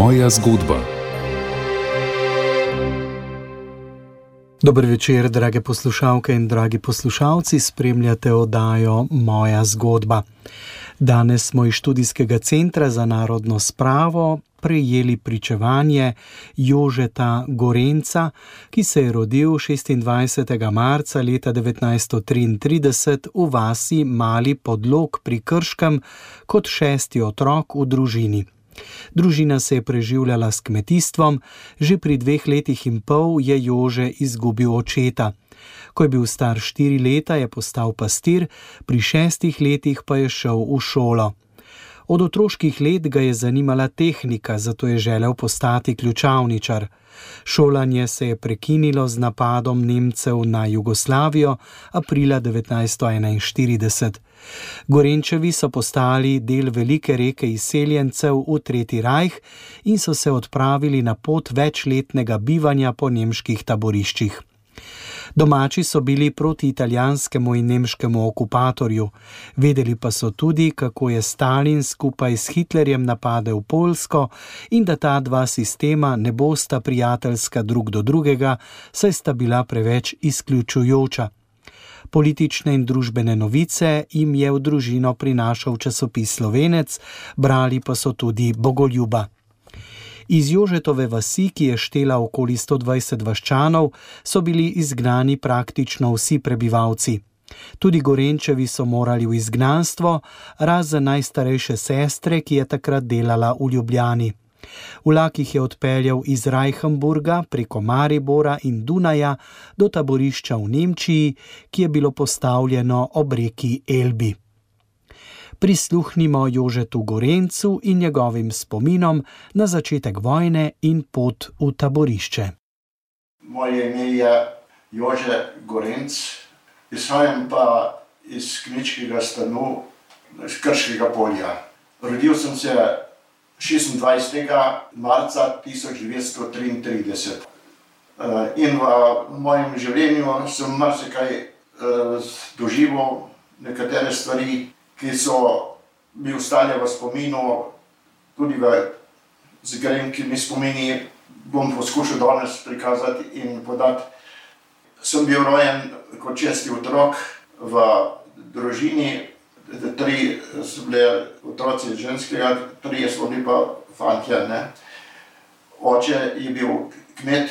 Moja zgodba. Dobro večer, drage poslušalke in dragi poslušalci, spremljate oddajo Moja zgodba. Danes smo iz študijskega centra za narodno spravo prejeli pričevanje Jožeta Gorenca, ki se je rodil 26. marca leta 1933 v vasi Mali podlog pri Krškem kot šesti otrok v družini. Družina se je preživljala s kmetijstvom, že pri dveh letih in pol je Jože izgubil očeta. Ko je bil star štiri leta, je postal pastir, pri šestih letih pa je šel v šolo. Od otroških let ga je zanimala tehnika, zato je želel postati ključavničar. Šolanje se je prekinilo z napadom Nemcev na Jugoslavijo aprila 1941. Gorenčevi so postali del velike reke izseljencev v Tretji rajh in so se odpravili na pot večletnega bivanja po nemških taboriščih. Domači so bili proti italijanskemu in nemškemu okupatorju, vedeli pa so tudi, kako je Stalin skupaj s Hitlerjem napadel Polsko in da ta dva sistema ne bosta prijateljska drug do drugega, saj sta bila preveč izključujoča. Politične in družbene novice jim je v družino prinašal časopis Slovenec, brali pa so tudi Bogoljuba. Iz Jožetove vasi, ki je štela okoli 120 vaščanov, so bili izgnani praktično vsi prebivalci. Tudi Gorenčevi so morali v izgnanstvo, razen najstarejše sestre, ki je takrat delala v Ljubljani. Vlak jih je odpeljal iz Reichenburga preko Maribora in Dunaja do taborišča v Nemčiji, ki je bilo postavljeno ob reki Elbi prisluhnimo Jožetu Gorencu in njegovim spominom na začetek vojne in pot v taborišče. Moje ime je Jože Gorenc, izhajam pa iz kmečkega stanu, iz Krškega polja. Rodil sem se 26. marca 1933. Eh, in v mojem življenju sem marsikaj eh, doživel, nekatere stvari, ki so mi ostale v spominu, tudi v zgrajeni spomini, bom poskušal danes prikazati in podati. Sem bil rojen kot česti otrok v družini, tri so bile otroci ženskega, tri so bili pa fantje. Ne. Oče je bil kmet,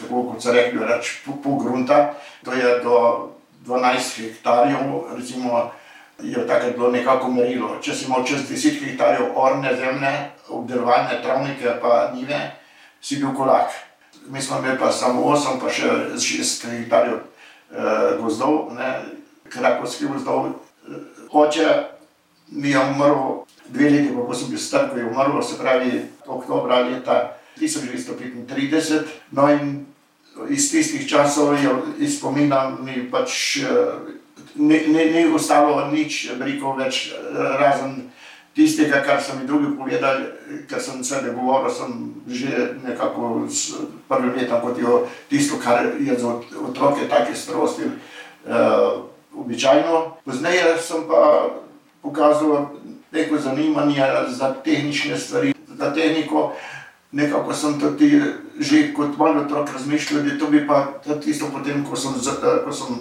tako kot se reče, reč pol grunta, to je do 12 hektarjev, recimo je takrat bilo nekako merilo. Če si imel čez 10 hektarjev orne zemlje, obdelovalne travnike, pa nive, si bil kolak. Mi smo imeli pa samo 8, pa še 6 hektarjev eh, gozdov, krakovskih gozdov. Oče mi je umrl dve leti, ko sem bil star, ko je umrl, se pravi oktobra leta 1935. No in iz tistih časov je spominjal mi pač. Eh, ni ostalo nič, rekel več, razen tistega, kar so mi drugi povedali, ker sem se ne govoril, sem že nekako s prvim letom kot jo tisto, kar je za otroke take starosti uh, običajno. Pozneje sem pa pokazal neko zanimanje za tehnične stvari, za tehniko. Nekako sem tudi že kot mali otrok razmišljal, da to bi pa tisto potem, ko sem, ko sem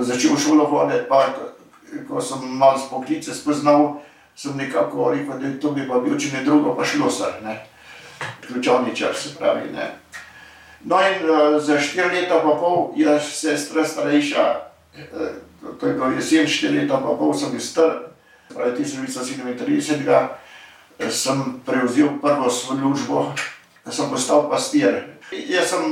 začel šolo voditi, pa ko sem malo spoklice spoznal, sem nekako rekel, da to bi bil, če ne drugo, pa šlosar, ne. Ključovničar se pravi, ne. No in uh, za štiri leta pa pol je sestra starejša, uh, to je bilo jesen, štiri leta pa pol sem bil star, pravi 1937, sem prevzel prvo službo, sem postal pastir. Jaz sem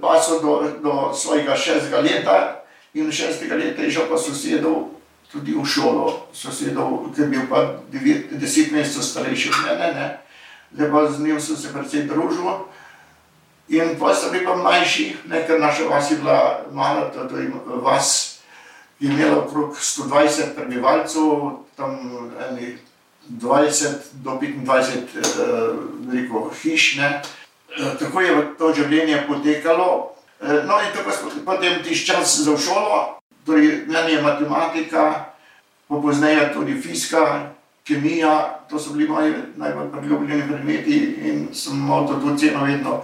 pasel do, do svojega šestega leta, in šestega leta je šel pa sosedov tudi v šolo, sosedov, ki je bil pa devet, deset mesecev starejši od mene, ne. Zdaj pa z njim sem se precej družil. In pa sem bil pa mlajši, ker naša vas je bila mala, je vas, imela okrog 120 prebivalcev, tam eni 20 do 25 eh, rekel, hiš, ne. Eh, tako je to življenje potekalo, Eh, no, in tako smo potem tiš čas za šolo, torej meni je matematika, pa pozneje tudi fizika, kemija, to so bili moji najbolj priljubljeni predmeti in sem imel to ceno vedno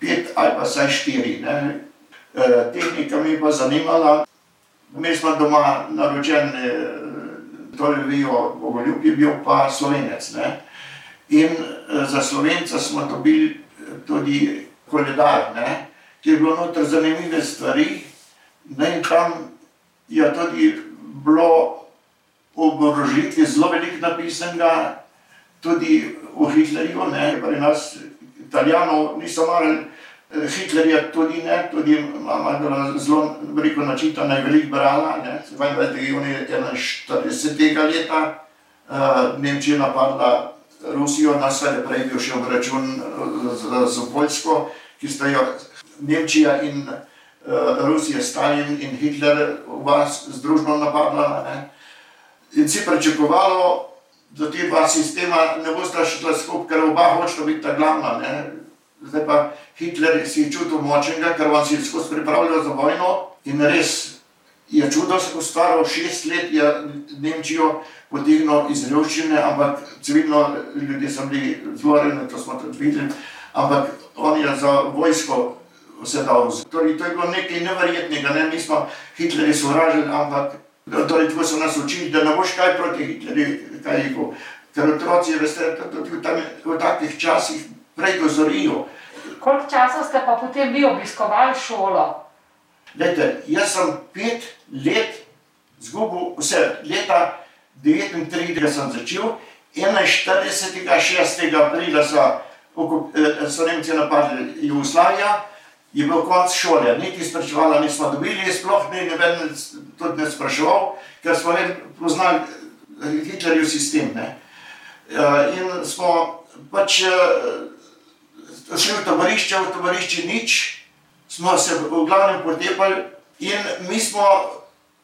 pet ali pa saj štiri. Ne. E, tehnika mi je pa zanimala. Mi smo doma naročen, to je bil Bogoljub, je bil pa slovenec. Ne. In e, za slovenca smo dobili tudi koledar, ne, ki je bilo noter zanimive stvari. Ne, in tam je tudi bilo oborožitvi zelo veliko napisanega, tudi v Hitlerju, ne, pri nas Italijanov niso marali, eh, Hitlerja tudi ne, tudi imamo zelo veliko načitane, veliko brala, ne, 22. junija 41. leta, uh, Nemčija napadla Rusijo, nas je prej bil še obračun z, z Poljsko, ki sta jo Nemčija in uh, Rusija, Stalin in Hitler oba združno napadla. Ne. In si pričakovalo, da ti dva sistema ne bosta šla skupaj, ker oba hočeta biti ta glavna. Ne. Zdaj pa Hitler si je čutil močnega, ker on si je skozi pripravljal za vojno in res je čudo se ustvaril, šest let je Nemčijo potegnil iz revščine, ampak civilno ljudje so bili zloreni, to smo tudi videli, ampak on je za vojsko vse dal. Torej, to je bilo nekaj neverjetnega, ne? mi smo Hitlerji sovražili, ampak Torej, tako so nas učili, da ne boš kaj proti Hitlerju, kaj rekel. Ker otroci, veste, tudi v takih časih prej dozorijo. Koliko časa ste pa potem vi obiskovali šolo? Lete, jaz sem pet let zgubil, vse leta 39 sem začel, 41. 6. aprila so, eh, so Nemci napadli Jugoslavijo, je bil konc šole, niti spraševala nismo dobili, sploh ni noben tudi ne spraševal, ker smo ne poznali eh, Hitlerjev sistem. Ne. Eh, in smo pač šli v taborišče, v taborišče nič, smo se v glavnem potepali in mi smo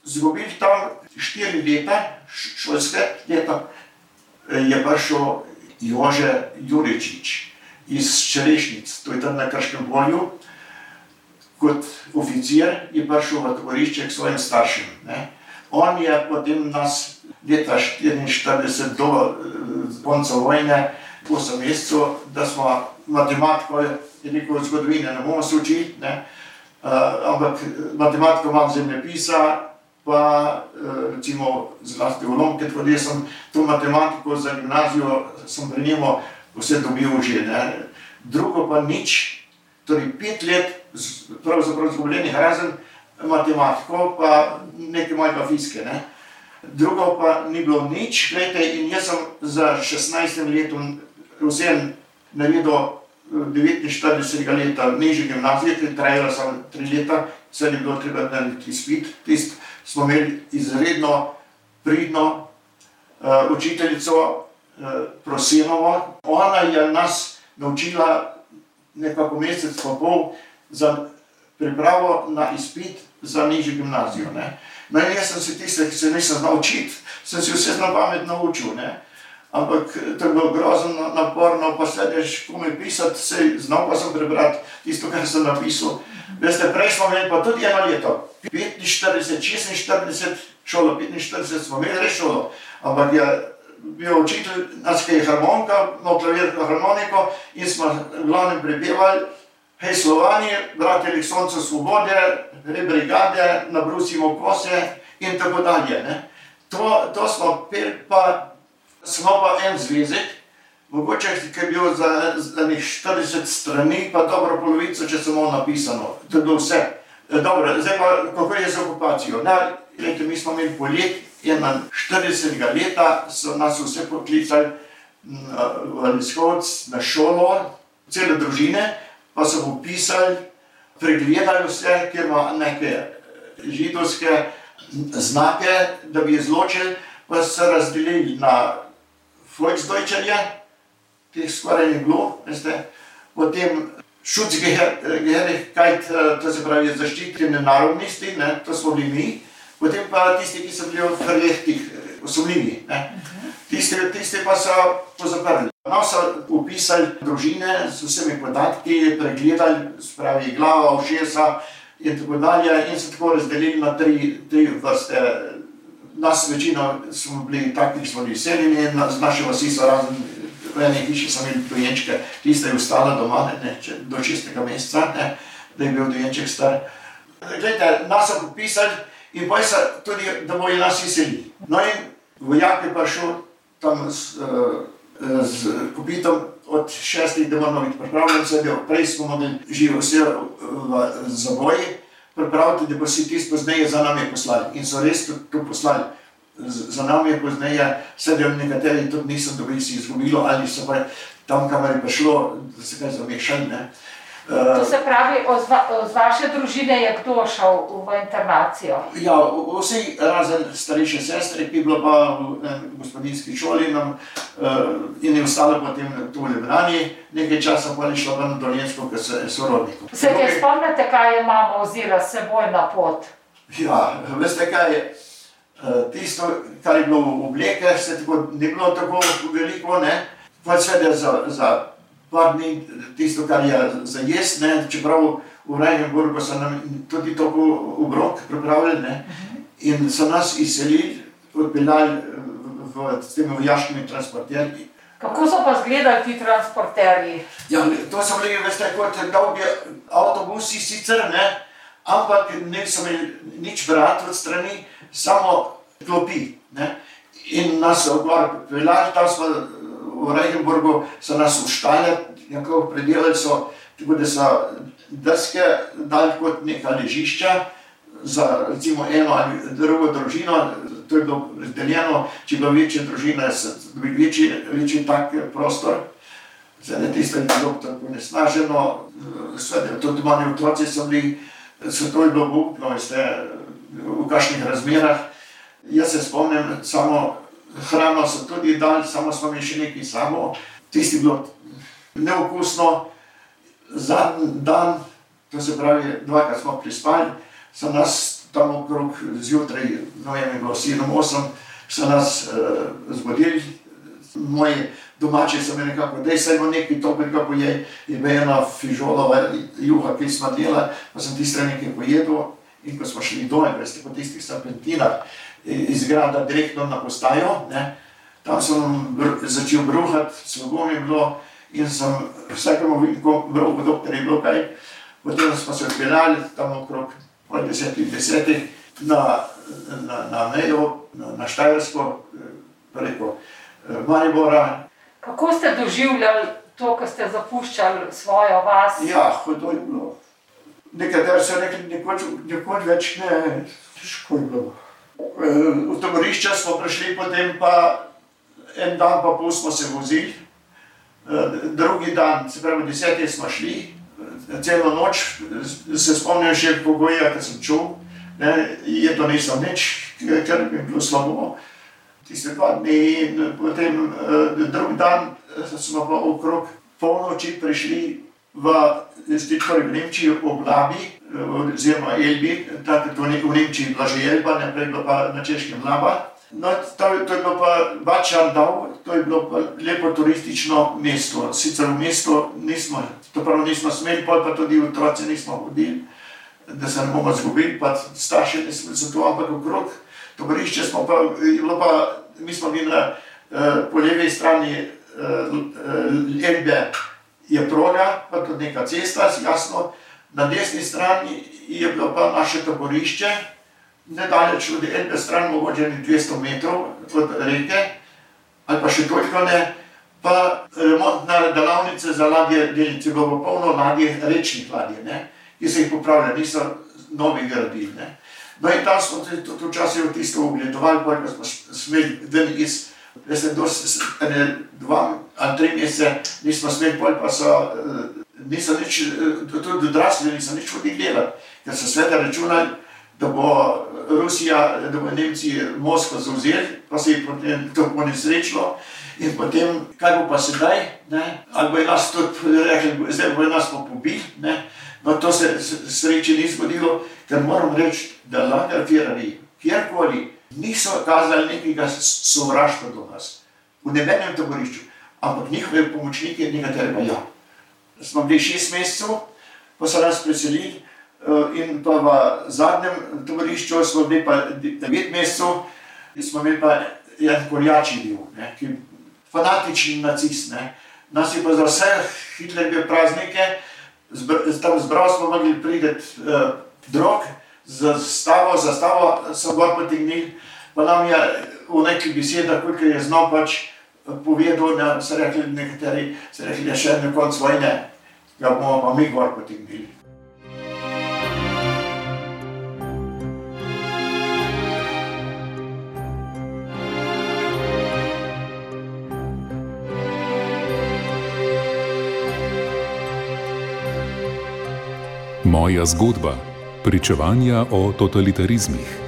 zgubili tam štiri leta, šolske leta, je prišel Jože Juričič iz Čerešnic, to je tam na Krškem polju, kot oficir je prišel v taborišče k svojim staršem. Ne. On je potem nas leta 1944 do eh, konca vojne, ko sem mesecev, da smo matematiko, je rekel, zgodovine ne bomo se učili, ne. Uh, ampak matematiko imam zemljepisa, pa uh, recimo zlasti v Lomke, tudi sem to matematiko za gimnazijo, sem pri njemu vse dobil že, ne. Drugo pa nič, torej pet let pravzaprav izgubljenih, razen matematiko, pa nekaj mojega fizike. Ne. Drugo pa ni bilo nič, gledajte, in jaz sem za 16 letom vsem naredil 49 leta nižji gimnazije, ki je trajala samo 3 leta, vse ni bilo treba narediti izpit. Tist smo imeli izredno pridno uh, učiteljico uh, Prosenovo. Ona je nas naučila nekako mesec pa pol, za pripravo na izpit za nižjo gimnazijo. Ne. No, jaz sem se tiste, ki se nisem znal učiti, sem se vse na pamet naučil. Ne. Ampak to je bilo grozno naporno, pa sediš, ko mi pisati, se znal pa sem prebrati tisto, kar sem napisal. Veste, prej smo imeli pa tudi eno leto, 45, 46, šolo, 45 smo imeli res šolo, ampak je bil učitelj, nas je harmonika, no klavirko harmoniko in smo glavnem prepevali, Hej, Slovani, bratje Sonce Svobode, rebrigade, nabrusimo kose in tako dalje. Ne. To, to smo pel, pa smo pa en zvezek, mogoče ki je bil za, za 40 strani, pa dobro polovico, če samo napisano. To je bilo vse. Dobro, zdaj pa kako je z okupacijo. Na, lejte, mi smo imeli polet, 41 leta so nas vse poklicali v izhod na šolo, cele družine pa so upisali, pregledali vse, ker ima neke židovske znake, da bi izločili, pa so razdelili na Volksdeutscherje, teh skoraj ni bilo, veste, potem Schutzgeherih, kaj to se pravi zaščitene narodnosti, to smo bili mi, potem pa tisti, ki so bili v hrlehtih, osumljivi, ne, tisti, tisti pa so pozaprli. No, so upisali družine z vsemi podatki, pregledali, spravi glava, ušesa in tako dalje, in so tako razdelili na tri, tri vrste nas večino smo bili taki, ki smo bili izseljeni, na, z naše vasi so razen v eni hiši so imeli dojenčke, tiste je ostala doma ne, ne, če, do čistega meseca, ne, da je bil dojenček star. Glejte, nas so popisali in boj se tudi, da bojo nas izselili. No in vojak je pa šel tam z, eh, z kopitom od šestih, da moramo biti pripravljeni, sedaj prej smo mogli živo vse v zaboji, pripraviti, da bo si tisto pozneje za nami poslali. In so res to, to poslali. Za nami je pozneje, sedaj nekateri tudi niso dobili, si izgubilo ali so pa tam, kamor je prišlo, da se kaj zamešali. Eh, To se pravi, od va- od vaše družine je kdo šel v internacijo? Ja, vsi razen starejše sestre, ki je bila pa v eh, gospodinski šoli nam, uh, in je ostala potem tu v Ljubljani, nekaj časa pa je šla pa na Dolensko, ker se je sorodnikov. Se kaj spomnite, kaj je mama vzela s seboj na pot? Ja, veste kaj je? eh, Tisto, kar je bilo v oblekah, se tako, ni bilo tako veliko, ne? pa seveda za, za par dni tisto, kar je za jesti, ne? čeprav v Rajnburgu so nam tudi tako obrok pripravili ne? in so nas izselili, odpeljali v, v, s temi vojaškimi transporterji. Kako so pa izgledali ti transporterji? Ja, to so bili, veste, kot dolgi avtobusi sicer, ne, ampak niso imeli nič vrat od strani, samo klopi. Ne. In nas so gor peljali, tam smo v Regenburgu, so nas uštali, nekako predelali so, tako da so deske dali kot neka ležišča za recimo eno ali drugo družino, to je bilo razdeljeno, če je bila večja družina, se dobi večji, večji tak prostor. Zdaj, ne tisto je bilo tako nesnaženo, seveda tudi mali otroci so bili, so to je bilo veste, v kakšnih razmerah. Jaz se spomnim, samo hrano so tudi dali, samo smo imeli še nekaj samo, tisti bilo neokusno. Zadnji dan, to se pravi, dvakrat smo prispali, so nas tam okrog zjutraj, no je bilo 7-8, so nas uh, zbudili, moji domači so mi nekako, da se bo nekaj toplega pojej, je bila ena fižolova juha, ki smo delali, pa sem tiste nekaj pojedel. In ko smo šli dol, veste, po tistih serpentinah iz grada direktno na postajo, ne, tam sem br začel bruhati, slabo mi je bilo in sem vsakemu videl, bruhu, doktor je bilo kaj, potem smo se odpeljali tam okrog pol desetih, desetih na, na, na mejo, na, na Štajersko, preko eh, Maribora, Kako ste doživljali to, ko ste zapuščali svojo vas? Ja, hudo je bilo. Nekateri so rekli, nekoč, nekoč več ne, težko je bilo. E, V taborišče smo prišli, potem pa en dan pa pol smo se vozili, E, drugi dan, se pravi deseti smo šli, e, celo noč. Se spomnim še pogoja, ki sem čul, ne, je to nisem nič, ker mi je bilo slabo. Tiste dva dni in potem eh, drugi dan eh, smo pa okrog polnoči prišli v, torej v Nemčiji ob Labi, eh, oziroma Elbi, takrat v Ne- v Nemčiji bila že Elba, naprej bila pa na Češkem Laba. No, to, to je bilo pa Bačardau, to je bilo pa lepo turistično mesto. Sicer v mesto nismo, to prav nismo smeli, pol pa tudi otroci nismo hodili, da se ne bomo zgubili, pa starši nismo se tu, ampak okrog taborišče smo pa, pa, mi smo bili na, eh, po levi strani eh, Elbe je proga, pa tudi neka cesta, jasno, na desni strani je bilo pa naše taborišče, nedaleč od Elbe stran, mogoče nekaj 200 metrov od reke, ali pa še toliko ne, pa remontna delavnica za ladje, delnice, bilo polno ladje, rečnih ladje, ne, ki so jih popravljali, niso novi gradili. Ne. No in tam smo tudi včasih tisto ogledovali, pa smo smeli ven iz, veste, do s- s- ene dva ali tri mesece nismo smeli, pol pa so, eh, niso nič, eh, tudi odrasli niso nič hodili delati, ker so sveda računali, da bo Rusija, da bo Nemci Moskvo zauzeli, pa se je potem to ponesrečilo. In potem, kaj bo pa sedaj, ne? ali bo nas tudi rekli, zdaj bo nas pa pobili, ne? no to se sreče ni zgodilo, ker moram reči, da Lagerfierji, kjerkoli, niso kazali nekega sovraštva do nas, v nebenem taborišču, ampak njihovi pomočniki, nekateri pa ja. Smo bili šest mesecev, pa so nas preselili eh, in pa v zadnjem taborišču smo bili pa de- devet mesecev, smo imeli pa en koljači bil, ne, ki je fanatični nacist. Ne. Nas je pa za vse Hitlerjeve praznike, tam zbral smo mogli prideti uh, drog, za stavo, za stavo so gor potegnili, pa nam je v nekih besedah, koliko je znal pač povedal, da so rekli nekateri, so rekli, da še na koncu vojne ga bomo pa mi gor potegnili. Moja zgodba: Pričevanja o totalitarizmih.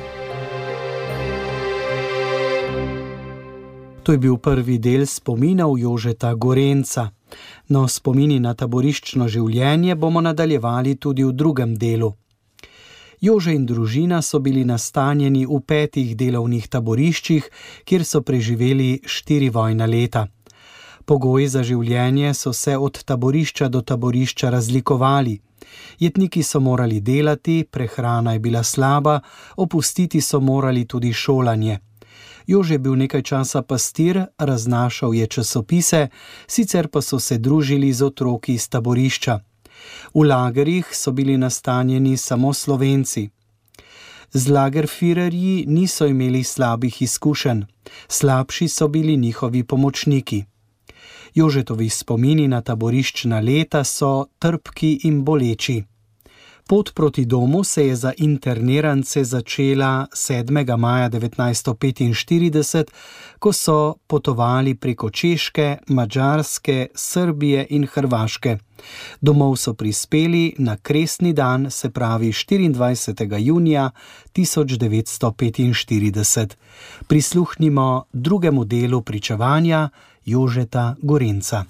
To je bil prvi del spominov Jožeta Gorenca. No, spomini na taboriščno življenje bomo nadaljevali tudi v drugem delu. Jože in družina so bili nastanjeni v petih delovnih taboriščih, kjer so preživeli štiri vojna leta. Pogoji za življenje so se od taborišča do taborišča razlikovali. Jetniki so morali delati, prehrana je bila slaba, opustiti so morali tudi šolanje. Jože je bil nekaj časa pastir, raznašal je časopise, sicer pa so se družili z otroki iz taborišča. V lagerjih so bili nastanjeni samo slovenci. Z lagerfirerji niso imeli slabih izkušenj, slabši so bili njihovi pomočniki. Jožetovi spomini na taboriščna leta so trpki in boleči. Pot proti domu se je za internirance začela 7. maja 1945, ko so potovali preko Češke, Mačarske, Srbije in Hrvaške. Domov so prispeli na kresni dan, se pravi 24. junija 1945. Prisluhnimo drugemu delu pričevanja Jožeta Gorenca.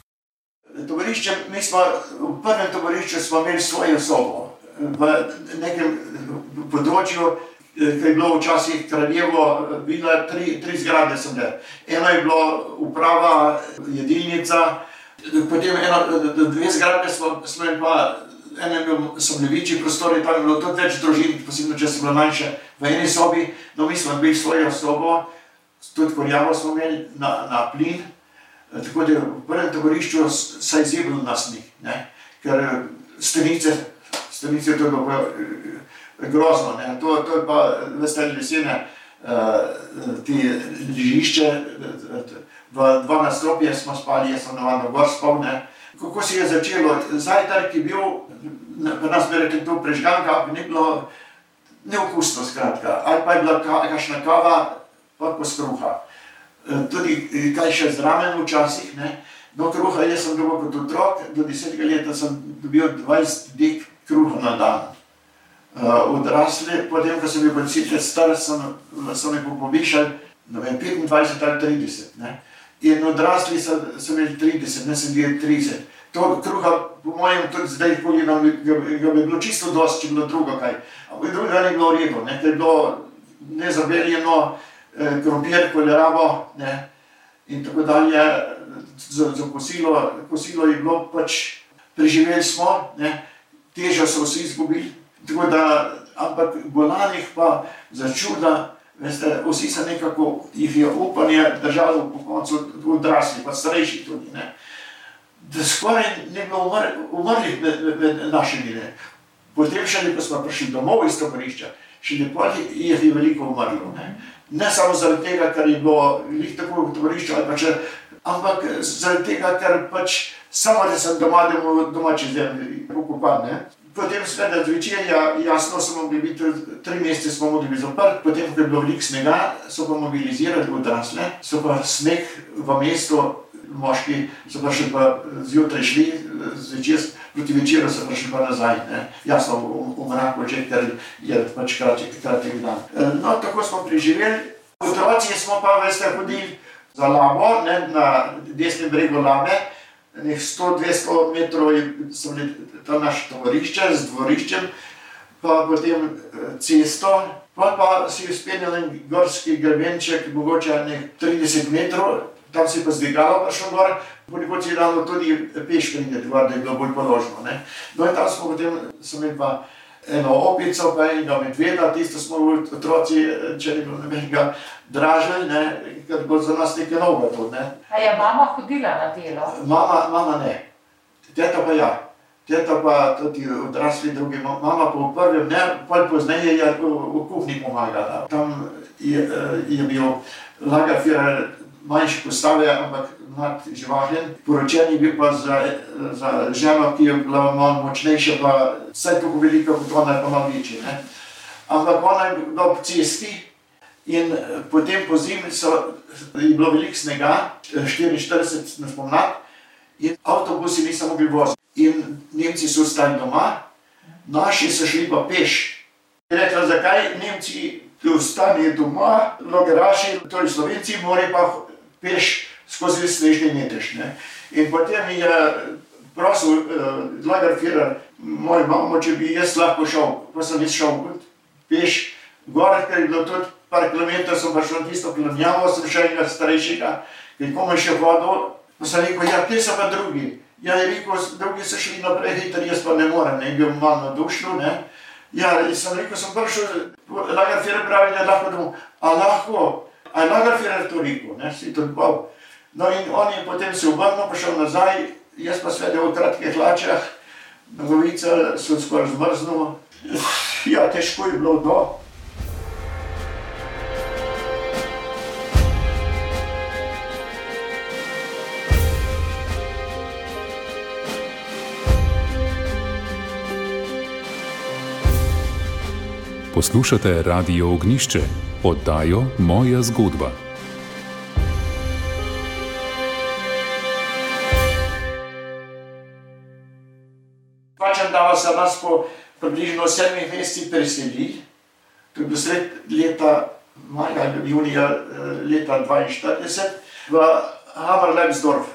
Tovarišče, mi smo v prvem tovarišču imeli svojo sobo v nekem področju, ki je bilo včasih kraljevo, bilo tri, tri zgrade so bile. Eno je bilo uprava, jedilnica, potem eno, dve zgrade smo, smo imeli pa, bil, so bili večji prostori, tam je bilo tudi več družin, posebno če so bile manjše v eni sobi, no mi smo imeli svojo sobo, tudi korjavo smo imeli na, na plin, tako da v prvem tovarišču se je zebilo nas ne? ker stenice stolice, to je pa eh, grozno. Ne. To, to je pa veste lesene, uh, ti ležišče, v dva nastropje smo spali, jaz sem navadno gor spomne. Kako se je začelo, zajtrk je bil, pa nas bi rekli to prežganka, ni bilo neokusno skratka, ali pa je bila kakšna kava, pa ko skruha. Tudi kaj še zraven včasih, ne. No, kruha, jaz sem dobil kot otrok, do desetega leta sem dobil 20 dek kruh na dan. Uh, odrasli, potem, ko sem bil policist, star sem, so me povišali, vem, 25 ali 30. Ne? In odrasli so, so imeli 30, ne sem bil 30. To kruha, po mojem, tudi zdaj, ko je nam, ga, ga bi bilo čisto dosti, če bi bilo drugo kaj. Ampak drugo ni bilo v redu, ne? je bilo nezabeljeno, eh, krompir, koleravo, ne? in tako dalje, za, za kosilo, kosilo je bilo pač, preživeli smo, ne? Težo so vsi izgubili, tako da, ampak bolanih pa za čuda, veste, vsi so nekako, jih je upanje držalo po koncu odrasli, pa starejši tudi, ne. Da skoraj ne bilo umr, umrlih med, med našimi, ne. Potem še ko smo prišli domov iz taborišča, še nepoli jih je veliko umrlo, ne. Ne samo zaradi tega, ker je bilo lih tako v taborišču, pa ampak zaradi tega, ker pač samo da sem doma, da bomo domači zemlji pokopan. Potem seveda zvečer, ja, jasno smo mogli biti, tri mesece smo mogli biti zaprt, potem, ko je bilo veliko snega, so pa mobilizirali odrasle, so pa sneg v mestu, moški so pa še pa zjutraj šli, zvečer, proti večeru so pa še pa nazaj, ne. jasno v, v mraku, če ker je pač kratek, kratek dan. No, tako smo preživeli, otroci smo pa, veste, hodili za labo, ne, na desnem bregu labe, nek 100-200 metrov so bili to naše tovorišče z dvoriščem, pa potem cesto, pa pa si uspenjal en gorski grebenček, mogoče nek 30 metrov, tam si pa zdvigalo prišel gor, ponekod si dalo tudi peš prinjeti gor, da je bilo bolj položno, ne. No in tam smo potem, imeli pa eno opico, pa enega medveda, tisto smo otroci, če ne bilo nobenega dražili, ne, ker bo za nas nekaj novega to. Ne. A je mama hodila na delo? Mama, mama ne, teta pa ja. Teta pa tudi odrasli drugi, ma- mama pa v prvem ne, pol pozneje je v, v kuhinji pomagala. Tam je, eh, je bil Lagerfeuer manjši postave, ampak mlad živahen. Poročen je bil pa za, za ženo, ki je bila malo močnejša, pa vsaj tako velika kot ona, je pa malo večja. ne. Ampak ona je bila ob cesti in eh, potem po zimi so, je bilo veliko snega, eh, 44 na spomlad, in avtobusi niso mogli voziti. In Nemci so ostali doma, naši so šli pa peš. Rekla, zakaj Nemci ostanejo doma, logeraši, torej Slovenci, morajo pa peš skozi snežni metež. Ne? In potem je prosil uh, Lagerfeuer, moj mamo, če bi jaz lahko šel, pa sem jaz šel peš, gor, ker je bilo tudi par kilometrov, sem pa šel na tisto planjavo, sem še enega starejšega, ki je komaj še hodil, pa sem rekel, ja, kje so pa drugi? Ja, je rekel, drugi so šli naprej hitro, jaz pa ne morem, ne, bil malo nadušno, ne. Ja, in sem rekel, sem prišel, Lagerfeuer pravi, da je lahko domov, a lahko, a je Lagerfeuer to rekel, ne, si to bal. No in on je potem se obrnil, pa šel nazaj, jaz pa sveda v kratkih hlačah, nogavice so skoraj zmrznil. Ja, težko je bilo, no. Poslušate Radio Ognišče, oddajo Moja zgodba. Pačem, da se nas po približno sedmih mesecih preseli, to je bilo sred leta, maja, junija eh, leta 42, v Hamerlemsdorf.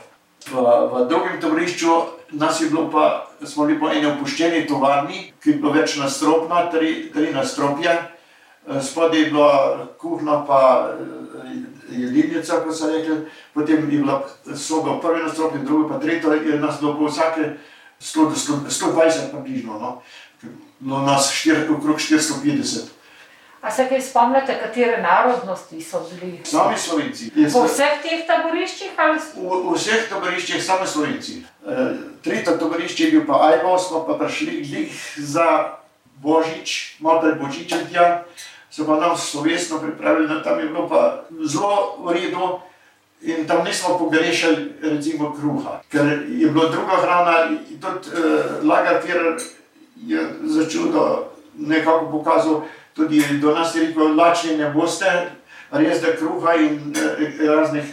V, v drugem tovarišču nas je bilo pa, smo bili po eni opuščeni tovarni, ki je bilo več nastropna, tri, tri nastropje. Eh, Spodaj je bila kuhna, pa eh, jedilnica, kot so rekli, potem je bila soba v prvi nastropju, druga pa tretja, in nas bilo po vsake 100 do 100 120 približno, no. No, nas štir, okrog 450. A se kaj spomnite, katere narodnosti so bili? Sami Slovenci. Po vseh teh taboriščih ali v, v vseh taboriščih sami Slovenci. E, tretje taborišče je bil pa Ajbo, smo pa prišli glih za Božič, malo pred Božičem tja, so pa nam slovesno pripravili, tam je bilo pa zelo v redu. In tam nismo pogrešali, recimo, kruha, ker je bila druga hrana. in Tudi uh, Lagerfeuer je začudo nekako pokazal, tudi do nas je rekel, lačni ne boste, res da kruha in uh, raznih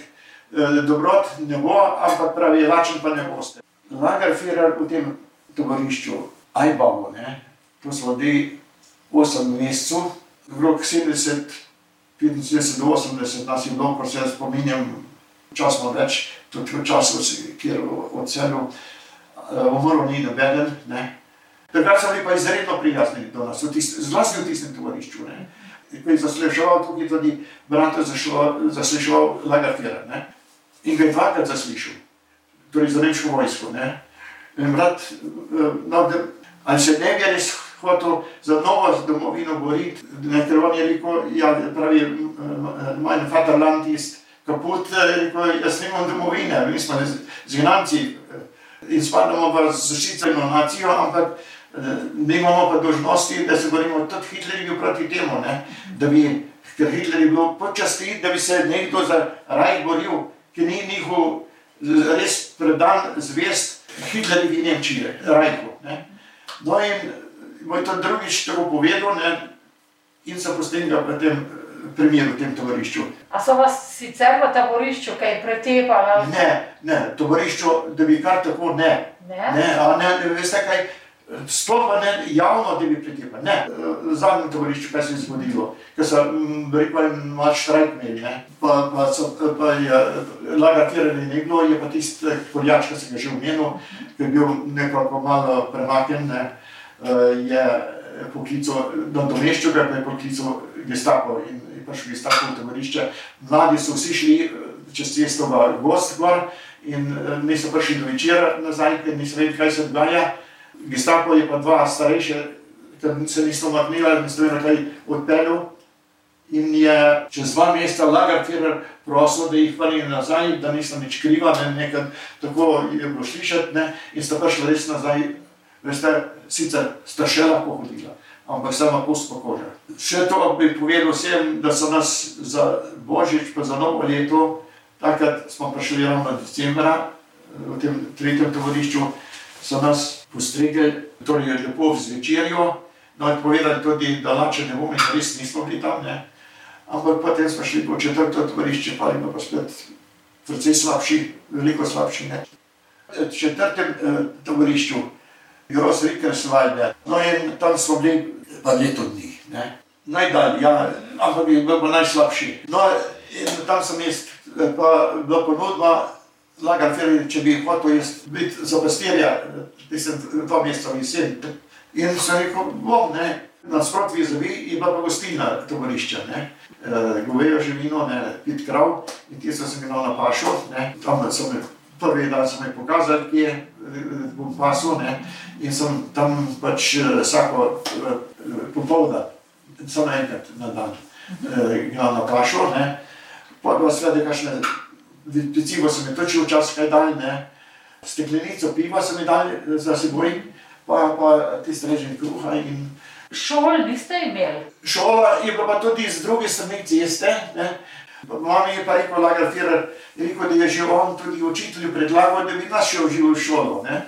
uh, dobrot ne bo, ampak pravi, lačen pa ne boste. Lagerfeuer v tem tovarišču, Ajbavo, ne, to smo bili 8 mesecev, okrog 70, 75 do 80 nas je bilo, ko se jaz spominjam, časno več, tudi v času, kjer odselil, umrl ni nobeden. Takrat so bili pa izredno prijazni do nas, v zlasti v tistem tovarišču. ne. Ko je zasliševal tukaj tudi brat zasliševal Lagerfeuer. ne. In ga je dvakrat zaslišal, torej za nemško vojsko. Ne. In brat, eh, no, ali se ne bi res hotel za novo domovino boriti, ne, ker on je rekel, ja, pravi, eh, mein Vaterland ist kaput, je rekel, jaz nimam domovine, mi smo zgnanci eh, in spadamo v zaščiteno nacijo, ampak eh, nimamo pa dožnosti, da se borimo. Tudi Hitler je bil proti temu, ne? da bi, ker Hitler je bil počasti, da bi se nekdo za raj boril, ki ni njihov z- res predan zvest Hitlerjevi Nemčiji, rajku. Ne? No in moj to drugič tako povedal ne? in so potem ga v eh, primeru, v tem tovarišču. A so vas sicer v taborišču kaj pretepali? ali- Ne, ne, tovarišču, da bi kar tako ne. Ne? Ne, a ne, ne veste kaj, sploh pa ne javno, da bi pretepali. Ne, v zadnjem tovarišču, kaj se je zgodilo, ker so mm, rekel, malo štrajk imeli, ne, pa, pa, so, pa je lagatirali nekdo, je pa tisti eh, Poljač, ki sem ga že omenil, ki je bil nekako malo premaknen, ne, eh, je poklical, nadomeščal ga, je poklical gestapo in je prišel gestapo v tovarišče. Mladi so vsi šli eh, čez cesto v gost gor in eh, niso prišli do večera nazaj, ker niso vedeli, kaj se dogaja. Gestapo je pa dva starejša tam se nismo vrnili, nismo na kaj odpeljali. In je čez dva meseca Lagarfier prosil, da jih vrne nazaj, da nisem nič kriva, ne, nekaj tako je bilo slišati, in sta prišla res nazaj, veste, sicer sta še lahko hodila, ampak sama kost po kože. Še to bi povedal vsem, da so nas za Božič, pa za novo leto, takrat smo prišli ravno decembra, v tem tretjem tovorišču, so nas postregli, torej lepo z večerjo, no in povedali tudi, da lače ne bomo in res nismo bili tam, ne, ampak potem smo šli po četrto tovorišče, pa je bilo pa spet precej slabši, veliko slabši, ne. V četrtem eh, tovorišču, Gros Rikersvalde, no in tam smo bili pa leto dni, ne. Najdalj, ja, ampak je bil najslabši. No, in tam sem jaz, pa bila ponudba, Lagerfeld, če bi hotel jaz biti za pastirja, mislim, dva meseca v jesen. In sem rekel, bom, ne, nasprot vizavi je bila pa gostilna tovarišča, ne. E, govejo živino, ne, pit krav in tisto sem imel na pašo, tam so me, prvi dan so me pokazali, kje bom pasil, ne, in sem tam pač vsako popoldan, samo enkrat na dan, e, imel na pašo, ne, pa pa seveda kakšne pecivo sem je točil včasih kaj dal, ne, steklenico piva sem je dal za seboj, pa, pa tiste reženi kruha in Šol niste imeli? šola je bila pa tudi z druge strani ceste, ne. Mami je pa rekel, Lagerfeld, je rekel, da je že on tudi učitelju predlagal, da bi nas šel živo v šolo, ne.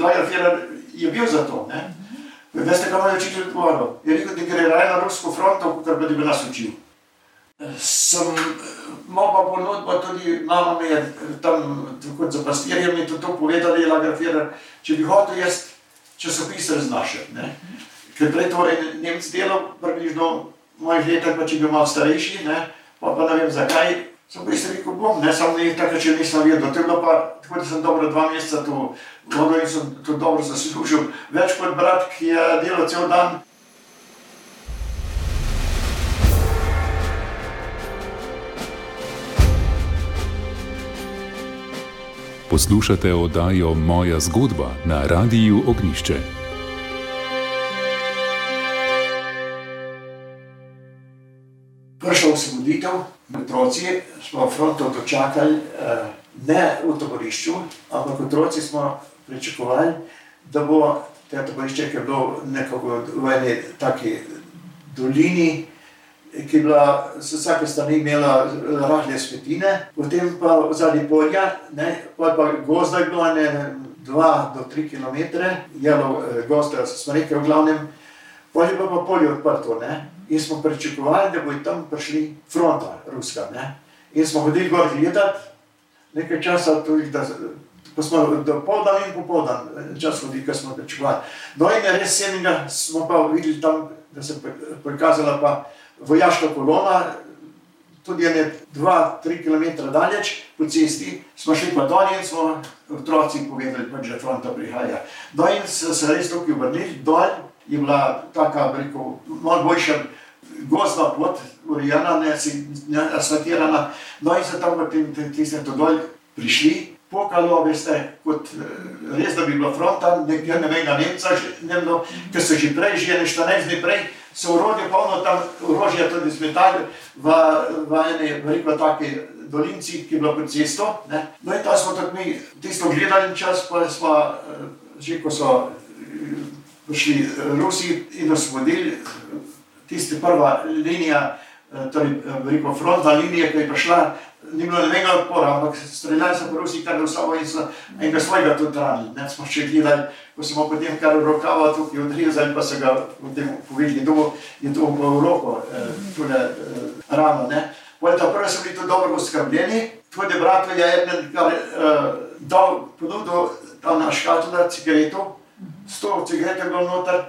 Lagerfeld je bil za to, ne. Veste, kaj mu je učitelj odgovoril? Je rekel, da gre raje na rusko fronto, pa da bi nas učil. Sem imel pa ponudbo tudi, mama mi je tam kot za pastirjem mi tudi to povedala, je Lagerfeld, če bi hotel jaz časopis raznašati, ne. Ker prej to en Nemec delal približno mojih letih, pa če bil malo starejši, ne, pa pa ne vem zakaj, sem pa jaz rekel, bom, ne, samo ne takrat, če nisem vedel, to je bilo pa, tako da sem dobro dva meseca tu vodil in sem to dobro zaslužil, več kot brat, ki je delal cel dan. Poslušate oddajo Moja zgodba na Radiu Ognišče. Sem voditev, otroci smo fronto dočakali, eh, ne v taborišču, ampak otroci smo pričakovali, da bo te taborišče, ki je bilo nekako v eni taki dolini, ki je bila z vsake strani imela rahle svetine, potem pa zadnji polja, ne, pa je bilo ene dva do tri kilometre, jelo eh, gozda smreke v glavnem, pol je bilo pa polje odprto, ne, in smo pričakovali, da bo tam prišli fronta ruska, ne. In smo hodili gor gledat, nekaj časa tudi, da, ko smo dopoldan in popoldan čas hodili, ko smo pričakovali. No in res enega smo pa videli tam, da se je prikazala pa vojaška kolona, tudi dva, tri kilometre daleč po cesti, smo šli pa dol in smo otroci povedali, pač, da fronta prihaja. No in se res tukaj obrnili, dol je bila taka, bi rekel, malo boljša gozdna pot, urejena, ne, ne asfaltirana, no in so tam v tem, to dol prišli, pokalo, veste, kot eh, res, da bi bila fronta, nekje ne vem, Nemca, že, ne vem, ker so že prej, že ene 14 dni prej, so urodje polno tam, orožje tudi zmetali v, v ene, veliko taki dolinci, ki je bila pod cesto, ne. No in tam smo tudi mi tisto gledali čas, pa smo, eh, že ko so eh, prišli Rusi in nas vodili, tista prva linija, torej veliko frontna linija, ki je prišla, ni bilo nobenega odpora, ampak streljali so po Rusi kar v sabo in so enega svojega tudi ranili, ne, smo še gledali, ko smo potem kar rokava tukaj odrezali, pa so ga potem povedali, kdo je to v roko, eh, eh, rano, ne. Potem ta prvi so bili tudi dobro oskrbljeni, tudi bratu je eden kar eh, dal ponudil tam na škatula cigareto, sto cigaret je bilo noter,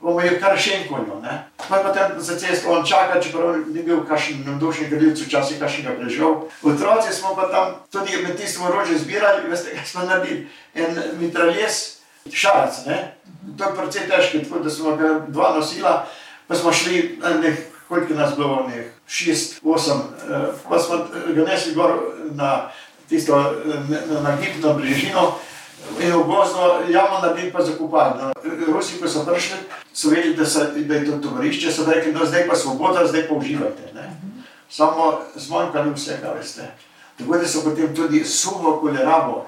bomo je kar šenkonjo, ne. Pa je potem za cesto on čaka, čeprav ni bil kakšen navdušen gledalec, včasih kakšnega preživel. Otroci smo pa tam tudi med tistim orožje zbirali, veste, kaj smo naredili, en mitraljes, šarac, ne. To je precej težko, tako da smo ga dva nosila, pa smo šli, ne, koliko nas bilo, ne, šest, osem, pa smo ga nesli gor na tisto, na, na gib, na brežino, In v gozdu jamo naredili pa zakupali. No. Rusi, ko so prišli, so vedeli, da, so, da je to tovarišče, so rekli, no zdaj pa svoboda, zdaj pa uživajte. Ne. Samo zmanjkali vsega, veste. Tako da so potem tudi suho kolerabo,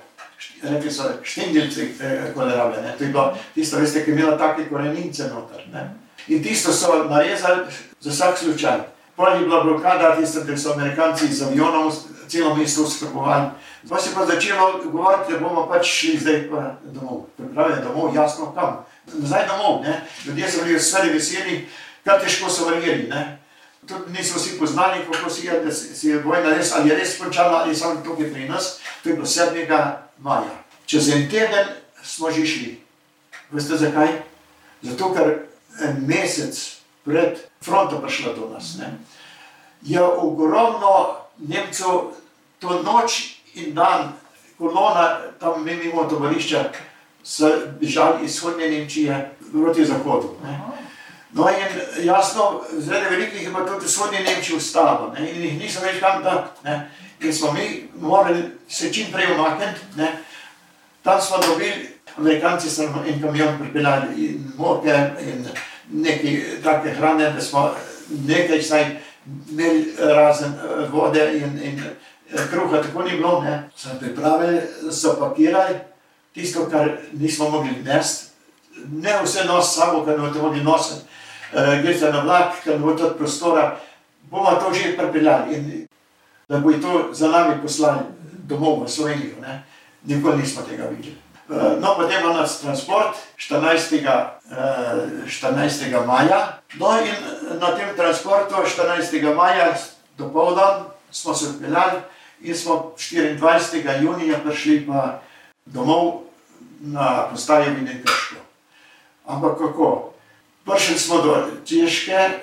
rekli so štengelci eh, kolerabe, ne. to je bilo tisto, veste, ki je imela take korenince noter. Ne. In tisto so narezali za vsak slučaj. Pol je bila blokada, tisto, da so Amerikanci z avionom celo mesto skrbovali. Pa se pa začelo govoriti, da bomo pač šli zdaj pa domov. Pravi, domov, jasno kam. Nazaj domov, ne. Ljudje so bili vse veseli, kar težko so verjeli, ne. Tudi niso vsi poznali, kako si je, si je vojna res, ali je res končala, ali samo tukaj pri nas. To je bilo 7. maja. Čez en teden smo že šli. Veste zakaj? Zato, ker en mesec pred fronto prišla do nas, ne. Je ogromno Nemcev to noč in dan, kolona tam mimo tovarišča, so bežali iz vzhodne Nemčije proti zahodu. Ne. No in jasno, zaradi velikih je pa tudi vzhodne Nemčije ustalo ne. in jih niso več kam dati. In smo mi morali se čim prej umakniti. Ne. Tam smo dobili, Amerikanci so en kamion pripeljali in moke in nekaj take hrane, da smo nekaj vsaj imeli razen vode in, in kruha tako ni bilo, ne. Sem pripravil, zapakiraj tisto, kar nismo mogli nesti. Ne vse nos sabo, kar ne boste mogli nositi. Uh, Greste na vlak, ker ne bo tudi prostora. Bomo to že pripeljali in da bo to za nami poslali domov v Slovenijo, ne. Nikoli nismo tega videli. Uh, no, potem je nas transport 14. Uh, 14. maja. No in na tem transportu 14. maja dopoldan smo se odpeljali in smo 24. junija prišli pa domov na postajo Vine Krško. Ampak kako? Prišli smo do Češke, eh,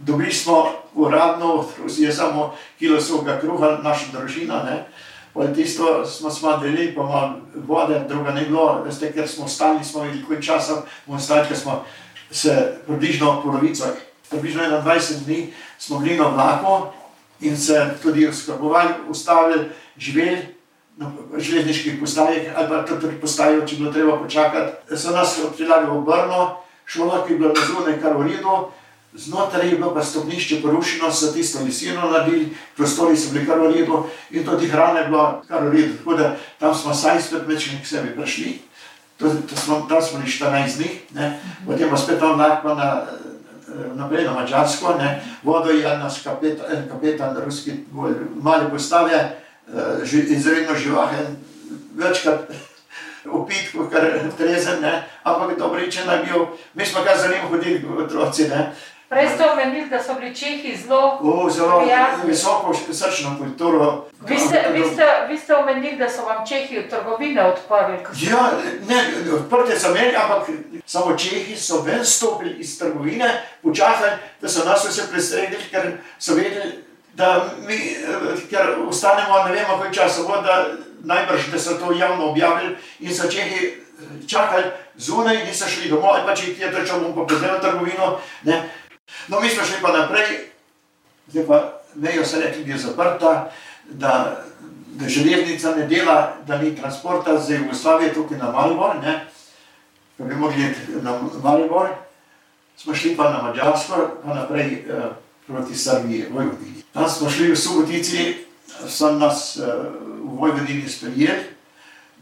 dobili smo uradno, je samo kilo suhega kruha, naša družina, ne. Pa tisto smo smadili, pa malo vode, druga ni bilo, veste, ker smo stali, smo imeli koliko časa, bomo stali, ker smo se približno polovico, približno 21 dni smo bili na vlaku, in se tudi oskrbovali, ustavili, živeli na železniških postajah, ali pa tudi postajo, če bilo treba počakati. So nas odpeljali v Brno, šola, ki je bila na zunaj kar v redu, znotraj je bilo pa stopnišče porušeno, so tisto lisino naredili, prostori so bili kar v redu in tudi hrana je bila kar v redu. Tako da tam smo saj spet večkrat k sebi prišli, to, to smo, tam smo bili 14 dni, ne. potem pa spet tam lahko na naprej na Mačarsko, vodo je naš kapetan, en kapetan, ruski, mali postave, izredno živahen, večkrat upit, kar trezen, ne? ampak dobričen je bil, mi smo kar za njim hodili, otroci. Ne? Prej ste omenili, da so bili Čehi zelo, o, zelo prijazni. visoko srčno kulturo. Vi ste, vi, ste, vi ste omenili, da so vam Čehi trgovine odprli. Ja, ne, odprte so imeli, ampak samo Čehi so ven stopili iz trgovine, počakali, da so nas vse prestregli, ker so vedeli, da mi, ker ostanemo, ne vemo, koliko časa bo, da najbrž, da so to javno objavili in so Čehi eh, čakali zunaj, niso šli domov, ali pa če jih je trčal, bom pa pozdravil trgovino. Ne. No, mi smo šli pa naprej, zdaj pa mejo so rekli, da je zaprta, da, da železnica ne dela, da ni transporta za Jugoslavijo tukaj na Maribor, ne, da bi mogli iti na Maribor. Smo šli pa na Mačarsko, pa naprej eh, proti Srbiji, Vojvodini. Tam smo šli v Subotici, so nas eh, v Vojvodini sprejeli,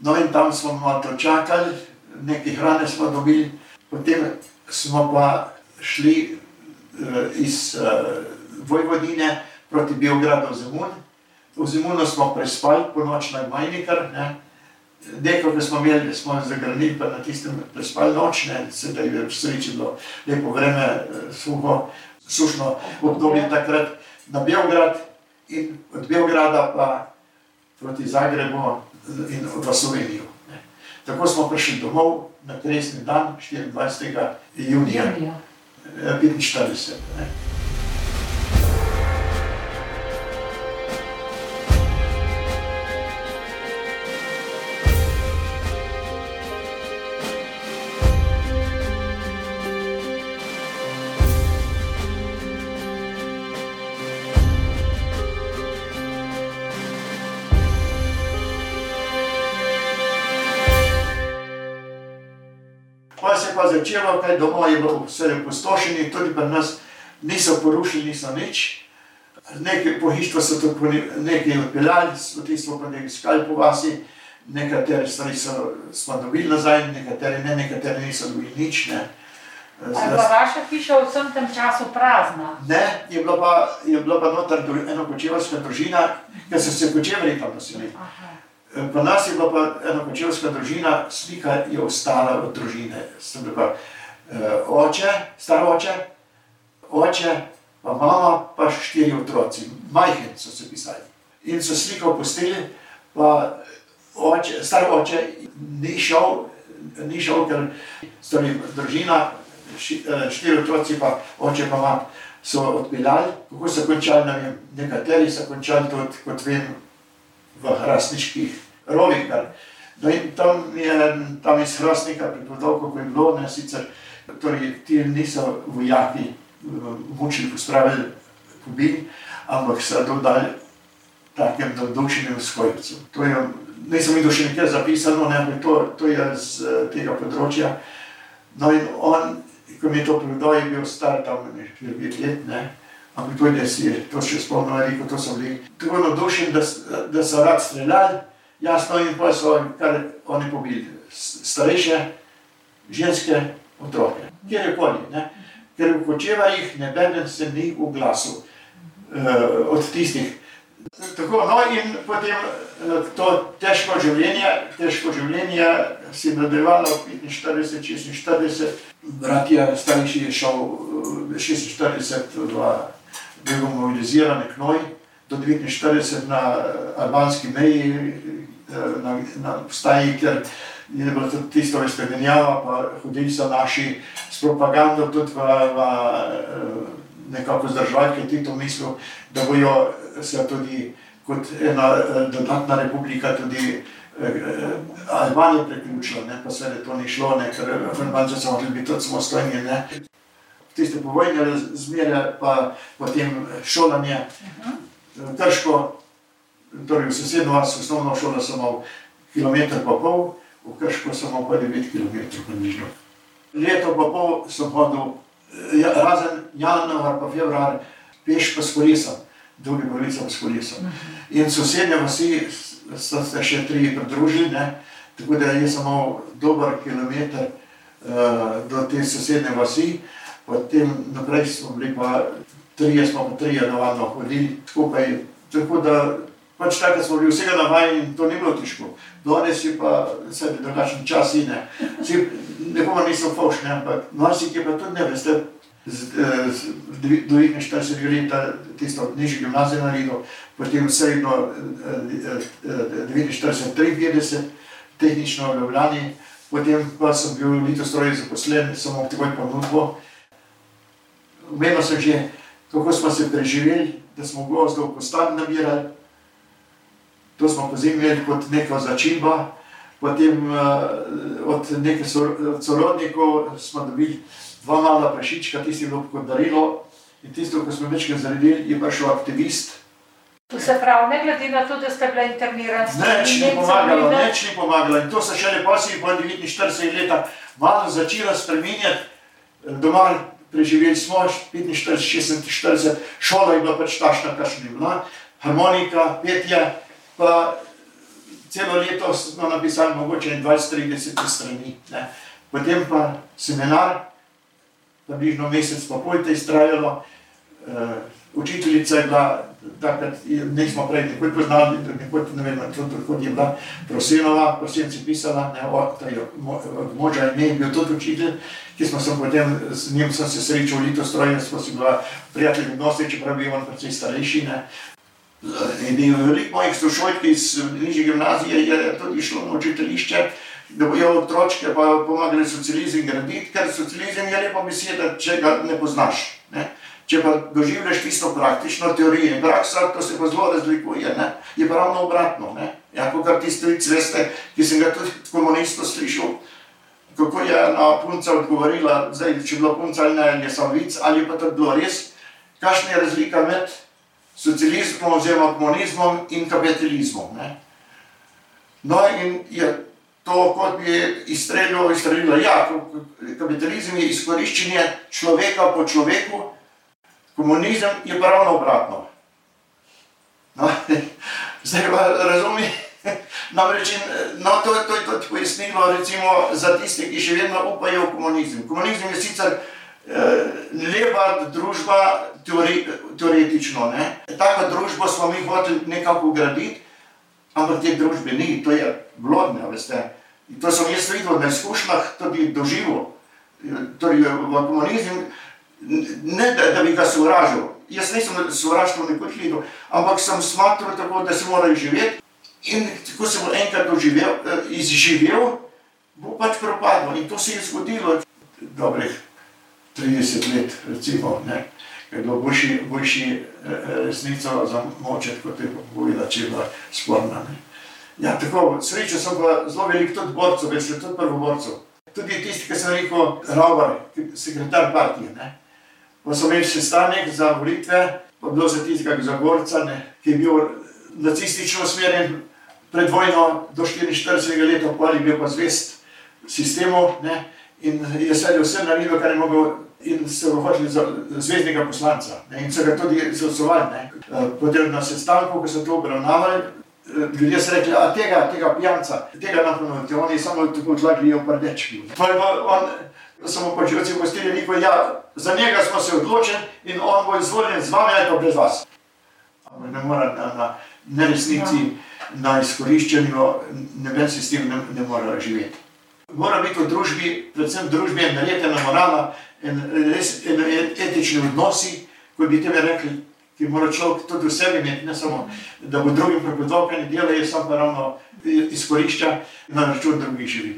no in tam smo malo čakali, nekaj hrane smo dobili, potem smo pa šli iz eh, Vojvodine proti Beogradu v Zemun. V Zemunu smo prespali po noč na Majnikar, ne. Nekaj, ki smo imeli, smo zagradili pa na tistem prespali noč, ne, sedaj je v sreči bilo lepo vreme, eh, suho, sušno obdobje takrat na Beograd in od Beograda pa proti Zagrebu in v Slovenijo. ne. Tako smo prišli domov na kresni dan, 24. junija Junija. Eh, 45. Ne. Kaj domov je bilo vse opustošeni, tudi pri nas niso porušili, niso nič. Nekaj pohištva so to nekaj odpeljali, tisto pa nekaj iskali po vasi, nekatere stvari so, smo dobili nazaj, nekatere ne, nekatere niso dobili nič. Ne. Ali pa vaša hiša v vsem tem času prazna? Ne, je bila pa, je bila pa noter ena kočevarska družina, ker so se kočevari tam naselili. Aha. Pri nas je bila pa ena kočevarska družina, slika je ostala od družine. So bili pa oče, star oče, oče, pa mama, pa štiri otroci, majhni so se pisali. In so sliko pustili, pa oče, star oče ni šel, ni šel, ker stari družina, ši, eh, štiri otroci, pa oče pa mat, so odpeljali. Kako so končali, ne vem, nekateri so končali tudi, kot vem, v hrastniških rovih. No in tam je, tam iz hrastnika pripovedal, kako je bilo, ne sicer, torej ti niso vojaki eh, mučili, pospravili, pobili, ampak so dodali takem navdušenju skojcu. To je, nisem videl še nekaj zapisano, ne, ampak to, to je z eh, tega področja. No in on, ko mi je to povedal, je bil star tam nekaj let, ne, ampak to je si, to še spomnim, rekel, to so bili tako navdušeni, da, da so rad streljali, jasno in pa so kar oni pobili, starejše, ženske, otroke, kjerkoli, ne. Ker v kočevarjih nebeden se ni oglasil uh, od tistih. Tako, no in potem eh, to težko življenje, težko življenje si je nadaljevalo 45, 46, brat je starejši je šel eh, 46 v bil mobiliziran k Noj, do 49 na albanski meji, eh, na, na postaji, ker je bilo tudi tisto, veste, menjava, pa hodili so naši s propagando tudi v, v eh, nekako zdržati, ker ti to mislil, da bojo se tudi kot ena eh, dodatna republika tudi eh, Albanija priključila, ne, pa seveda to ni šlo, ne, ker Albanci so morali biti tudi samostojni, ne. Tiste povojne razmere, pa potem šolanje, eh, Krško, torej v sosednjo vas osnovno šolo imel kilometr pa pol, v Krško imel pa 9 km približno. Leto pa pol sem hodil, eh, ja, razen januar pa februar, peš pa s kolesom, drugi polovica pa s kolesom. In sosednje vasi so se še tri pridružili, ne? tako da sem imel dober kilometr uh, do te sosednje vasi, potem naprej smo bili pa trije, smo pa trije navadno hodili skupaj, tako da pač tako smo bili vsega navajeni in to ni bilo težko. Danes je pa vse drugačen čas in ne. Vsi, nekomu niso fauš, ne, ampak marsikje pa tudi ne, veste, z, eh, z dvi- do 49 leta tisto nižjo gimnazijo naredil, potem srednjo eh, eh, eh, 49-53, tehnično v Ljubljani, potem pa sem bil v Litostroju zaposlen, sem imel takoj ponudbo. Omenil sem že, kako smo se preživeli, da smo gozdov kostan nabirali, to smo pozimili kot neko začimba, potem uh, od nekaj sor- sorodnikov smo dobili dva mala prašička, tisti je bilo kot darilo in tisto, ko smo večkrat zaredili, je prišel aktivist, To se pravi, ne glede na to, da ste bili internirani, Neč ni pomagalo, neč ni pomagalo. In to se šele posebej po 49 leta malo začelo spreminjati. Doma preživeli smo 45, 46, šola je bila pač tašna, kakšna je bila, harmonika, petje, pa celo leto smo napisali mogoče 20-30 strani. Ne. Potem pa seminar, približno mesec pa pol te iztrajalo. Uh, učiteljica je bila, takrat nismo prej nikoli poznali, nikoli ne vem, tudi kot je bila Prosenova, Prosenci pisala, ne, o, ta je, mo, moža je bil tudi učitelj, ki smo se potem, z njim sem se srečal v Litostroju, smo si bila prijatelji odnosi, čeprav bil on precej starejši, ne. In je veliko mojih sošolk iz nižje gimnazije je tudi šlo na učiteljišče, da bojo otročke pa pomagali socializem graditi, ker socializem je lepa beseda, če ga ne poznaš. Ne? Če pa doživljaš tisto praktično teorijo in praksa, to se pa zelo razlikuje, ne? je pa ravno obratno. Ne? Ja, kot tisti vic, veste, ki sem ga tudi od komunistov slišal, kako je ena punca odgovorila, zdaj, če je bila punca ali ne, ali je samo vic, ali pa to bilo res, kakšna je razlika med socializmom oziroma komunizmom in kapitalizmom. Ne? No in je to, kot bi izstrelilo, izstrelilo. Ja, kapitalizem je izkoriščenje človeka po človeku, komunizem je pa ravno obratno. No, zdaj pa razumi. Namreč, no, to, to je tudi pojasnilo za tiste, ki še vedno upajo v komunizem. Komunizem je sicer leva družba, teori, teoretično. Ne? Tako družbo smo mi hoteli nekako graditi, ampak te družbe ni, to je blodne, veste. In to sem jaz videl na izkušnjah, tudi doživel. Torej, v komunizmu, ne da, da bi ga sovražil, jaz nisem sovraštvo nikoli videl, ampak sem smatral tako, da se morajo živeti. In ko sem enkrat doživel, eh, izživel, bo pač propadlo. In to se je zgodilo dobrih 30 let, recimo. Ne? Je bilo boljši, boljši eh, resnico za moče, kot je povedala, če je bila sporna. Ja, tako, srečo sem pa zelo velik tudi borcev, veš, tudi prvoborcev. Tudi tisti, ki sem rekel, Raubar, sekretar partije. Ne? Pa so imeli sestanek za volitve, pa bilo za tistega Zagorca, ne? ki je bil nacistično usmerjen pred vojno do 44 let, pa je bil pa zvest sistemu ne? In je sedel vse naredil, kar je mogel in se vrhočili za zvezdnega poslanca. Ne? In so ga tudi izglasovali. Eh, potem na sestanku, ko so to obravnavali, eh, ljudje so rekli, a tega, tega pijanca, tega nam ponudite, oni samo tako tlakli v prdečki. Pa je on, samo počutil, ko ste rekli, ja, za njega smo se odločili in on bo izvoljen z vami, ali pa brez vas. Ampak ne mora na, na neresnici. Ja na izkoriščanju, noben sistem ne, ne more živeti. Mora biti v družbi, predvsem družbi, naredjena morala in res in etični odnosi, kot bi tebe rekli, ki mora človek tudi v sebi imeti, ne samo, da bo drugim prepovedal, kaj ne dela, je samo ravno izkorišča na račun drugih živi.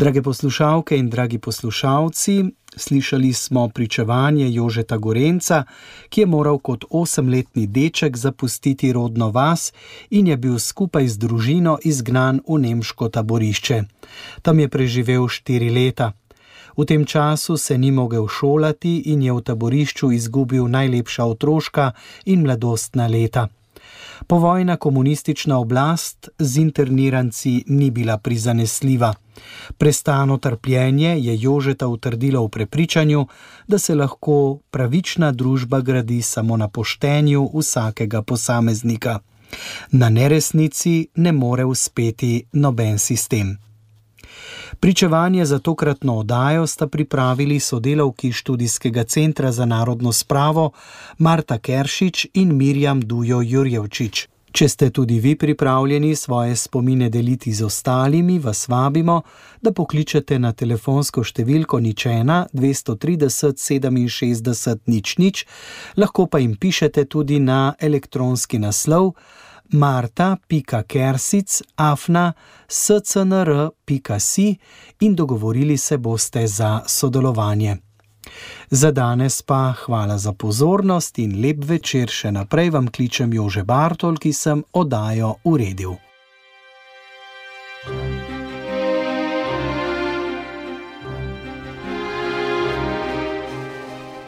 Drage poslušalke in dragi poslušalci, slišali smo pričevanje Jožeta Gorenca, ki je moral kot osemletni deček zapustiti rodno vas in je bil skupaj z družino izgnan v nemško taborišče. Tam je preživel štiri leta. V tem času se ni mogel šolati in je v taborišču izgubil najlepša otroška in mladostna leta. Povojna komunistična oblast z interniranci ni bila prizanesljiva. Prestano trpljenje je Jožeta utrdilo v prepričanju, da se lahko pravična družba gradi samo na poštenju vsakega posameznika. Na neresnici ne more uspeti noben sistem. Pričevanje za tokratno oddajo sta pripravili sodelavki študijskega centra za narodno spravo Marta Keršič in Mirjam Dujo Jurjevčič. Če ste tudi vi pripravljeni svoje spomine deliti z ostalimi, vas vabimo, da pokličete na telefonsko številko ničena 230 67 nič nič, lahko pa jim pišete tudi na elektronski naslov marta.kersic afna scnr.si in dogovorili se boste za sodelovanje. Za danes pa hvala za pozornost in lep večer še naprej vam kličem Jože Bartol, ki sem oddajo uredil.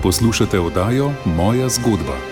Poslušate oddajo Moja zgodba.